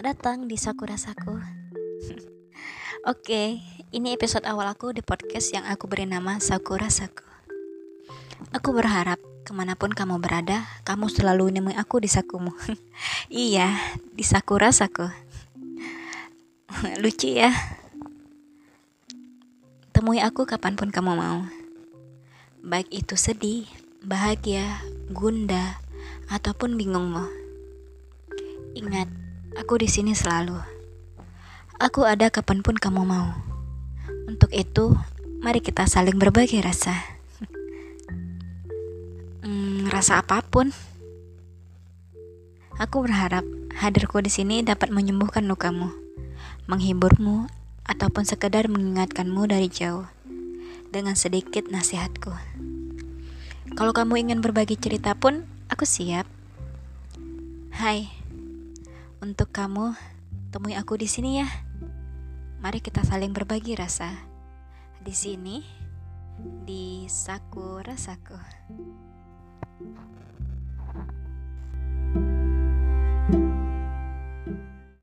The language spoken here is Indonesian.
datang di Sakura Saku. Oke, ini episode awal aku di podcast yang aku beri nama Sakura Saku. Aku berharap ke mana pun kamu berada, kamu selalu nemui aku di sakumu. iya, di Sakura Saku. Lucu ya. Temui aku kapan pun kamu mau. Baik itu sedih, bahagia, gundah, ataupun bingungmu. Ingat, Aku di sini selalu. Aku ada kapan pun kamu mau. Untuk itu, mari kita saling berbagi rasa. hmm, rasa apa pun. Aku berharap hadirku di sini dapat menyembuhkan lukamu, menghiburmu, ataupun sekedar mengingatkanmu dari jauh dengan sedikit nasihatku. Kalau kamu ingin berbagi cerita pun, aku siap. Hai. Untuk kamu, temui aku di sini ya. Mari kita saling berbagi rasa. Di sini, di Saku.